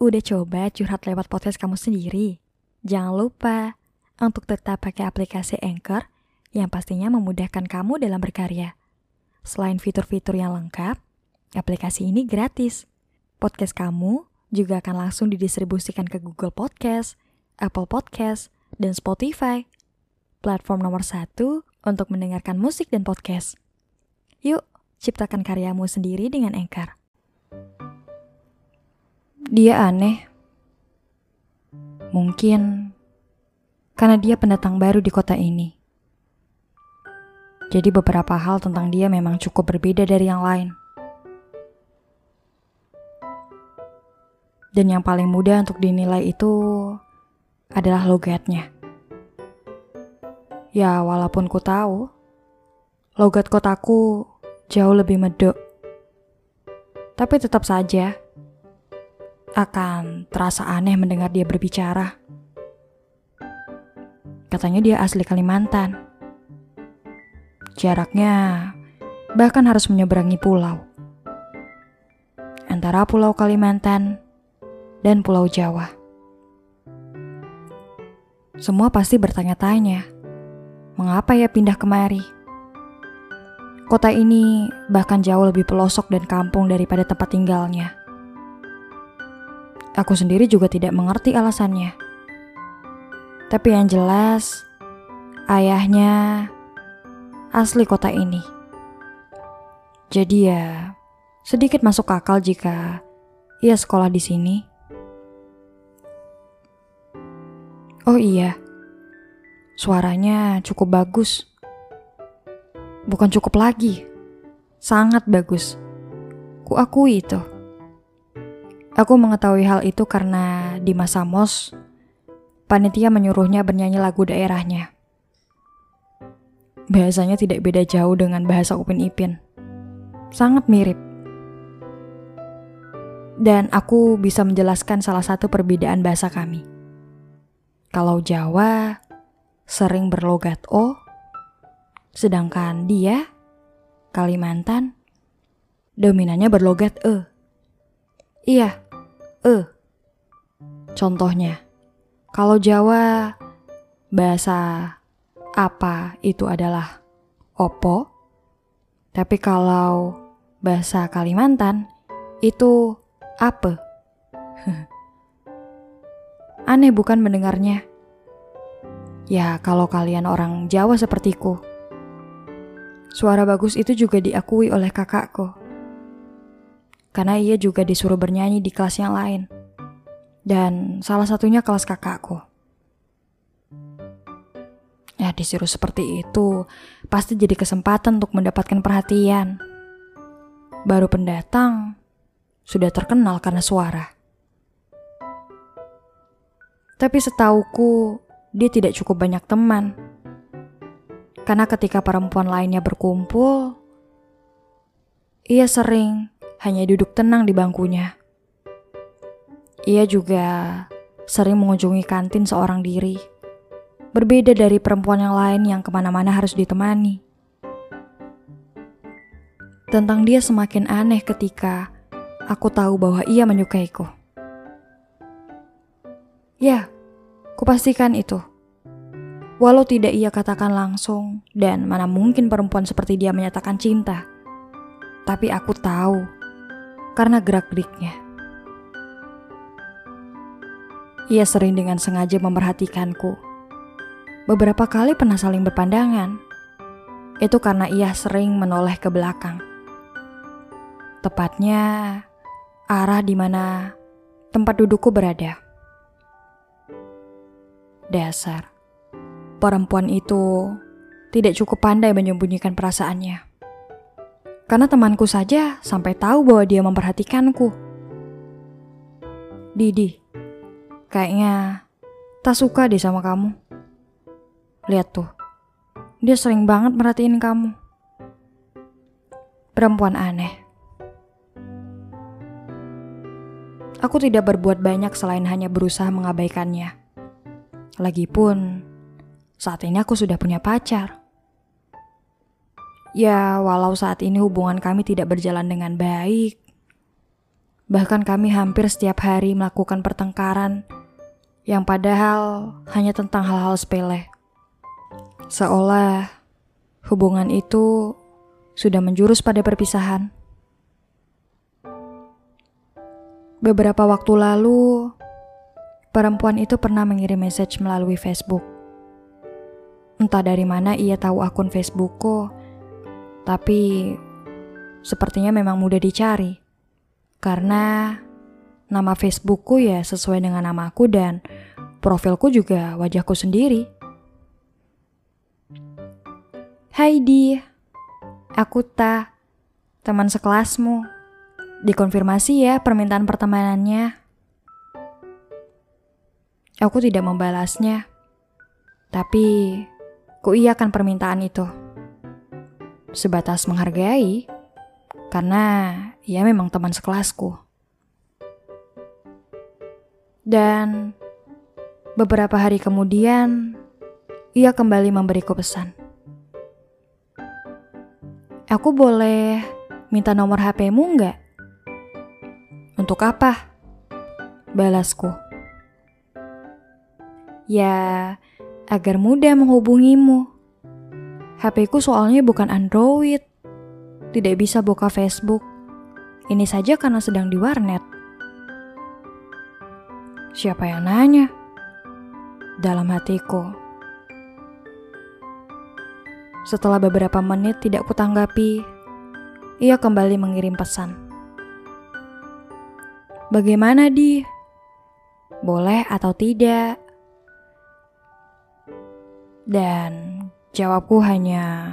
Udah coba curhat lewat podcast kamu sendiri? Jangan lupa untuk tetap pakai aplikasi Anchor yang pastinya memudahkan kamu dalam berkarya. Selain fitur-fitur yang lengkap, aplikasi ini gratis. Podcast kamu juga akan langsung didistribusikan ke Google Podcast, Apple Podcast, dan Spotify. Platform nomor satu untuk mendengarkan musik dan podcast. Yuk, ciptakan karyamu sendiri dengan Anchor. Dia aneh. Mungkin karena dia pendatang baru di kota ini. Jadi beberapa hal tentang dia memang cukup berbeda dari yang lain. Dan yang paling mudah untuk dinilai itu adalah logatnya. Ya, walaupun ku tahu, logat kotaku jauh lebih medok. Tapi tetap saja, akan terasa aneh mendengar dia berbicara. Katanya dia asli Kalimantan. Jaraknya bahkan harus menyeberangi pulau. Antara Pulau Kalimantan dan Pulau Jawa. Semua pasti bertanya-tanya, mengapa ya pindah kemari? Kota ini bahkan jauh lebih pelosok dan kampung daripada tempat tinggalnya. Aku sendiri juga tidak mengerti alasannya. Tapi yang jelas, ayahnya asli kota ini. Jadi ya, sedikit masuk akal jika ia sekolah di sini. Oh iya, suaranya cukup bagus. Bukan cukup lagi, sangat bagus. Kuakui itu. Aku mengetahui hal itu karena di masa MOS, panitia menyuruhnya bernyanyi lagu daerahnya. Bahasanya tidak beda jauh dengan bahasa Upin Ipin. Sangat mirip. Dan aku bisa menjelaskan salah satu perbedaan bahasa kami. Kalau Jawa sering berlogat O, sedangkan dia, Kalimantan, dominannya berlogat E. Iya, e. Contohnya, kalau Jawa bahasa apa itu adalah opo, tapi kalau bahasa Kalimantan itu apa? Aneh bukan mendengarnya? Ya, kalau kalian orang Jawa sepertiku. Suara bagus itu juga diakui oleh kakakku karena ia juga disuruh bernyanyi di kelas yang lain. Dan salah satunya kelas kakakku. Ya disuruh seperti itu, pasti jadi kesempatan untuk mendapatkan perhatian. Baru pendatang, sudah terkenal karena suara. Tapi setauku, dia tidak cukup banyak teman. Karena ketika perempuan lainnya berkumpul, ia sering hanya duduk tenang di bangkunya. Ia juga sering mengunjungi kantin seorang diri, berbeda dari perempuan yang lain yang ke mana-mana harus ditemani. Tentang dia semakin aneh ketika aku tahu bahwa ia menyukaiku. Ya, kupastikan itu. Walau tidak ia katakan langsung, dan mana mungkin perempuan seperti dia menyatakan cinta. Tapi aku tahu karena gerak-geriknya. Ia sering dengan sengaja memperhatikanku. Beberapa kali pernah saling berpandangan. Itu karena ia sering menoleh ke belakang. Tepatnya arah di mana tempat dudukku berada. Dasar, perempuan itu tidak cukup pandai menyembunyikan perasaannya. Karena temanku saja sampai tahu bahwa dia memperhatikanku. Didi, kayaknya tak suka deh sama kamu. Lihat tuh, dia sering banget merhatiin kamu. Perempuan aneh. Aku tidak berbuat banyak selain hanya berusaha mengabaikannya. Lagipun, saat ini aku sudah punya pacar. Ya, walau saat ini hubungan kami tidak berjalan dengan baik, Bahkan kami hampir setiap hari melakukan pertengkaran yang padahal hanya tentang hal-hal sepele. Seolah hubungan itu sudah menjurus pada perpisahan. Beberapa waktu lalu, perempuan itu pernah mengirim message melalui Facebook. Entah dari mana ia tahu akun Facebookku, tapi sepertinya memang mudah dicari. Karena nama Facebookku ya sesuai dengan namaku dan profilku juga wajahku sendiri. Hai Di, aku Ta, teman sekelasmu. Dikonfirmasi ya permintaan pertemanannya. Aku tidak membalasnya, tapi ku iakan permintaan itu. Sebatas menghargai, karena ia memang teman sekelasku. Dan beberapa hari kemudian, ia kembali memberiku pesan. Aku boleh minta nomor HP-mu nggak? Untuk apa? Balasku. Ya, agar mudah menghubungimu. HP-ku soalnya bukan Android. Tidak bisa buka Facebook. Ini saja karena sedang di warnet. Siapa yang nanya? Dalam hatiku. Setelah beberapa menit tidak kutanggapi, ia kembali mengirim pesan. Bagaimana, Di? Boleh atau tidak? Dan jawabku hanya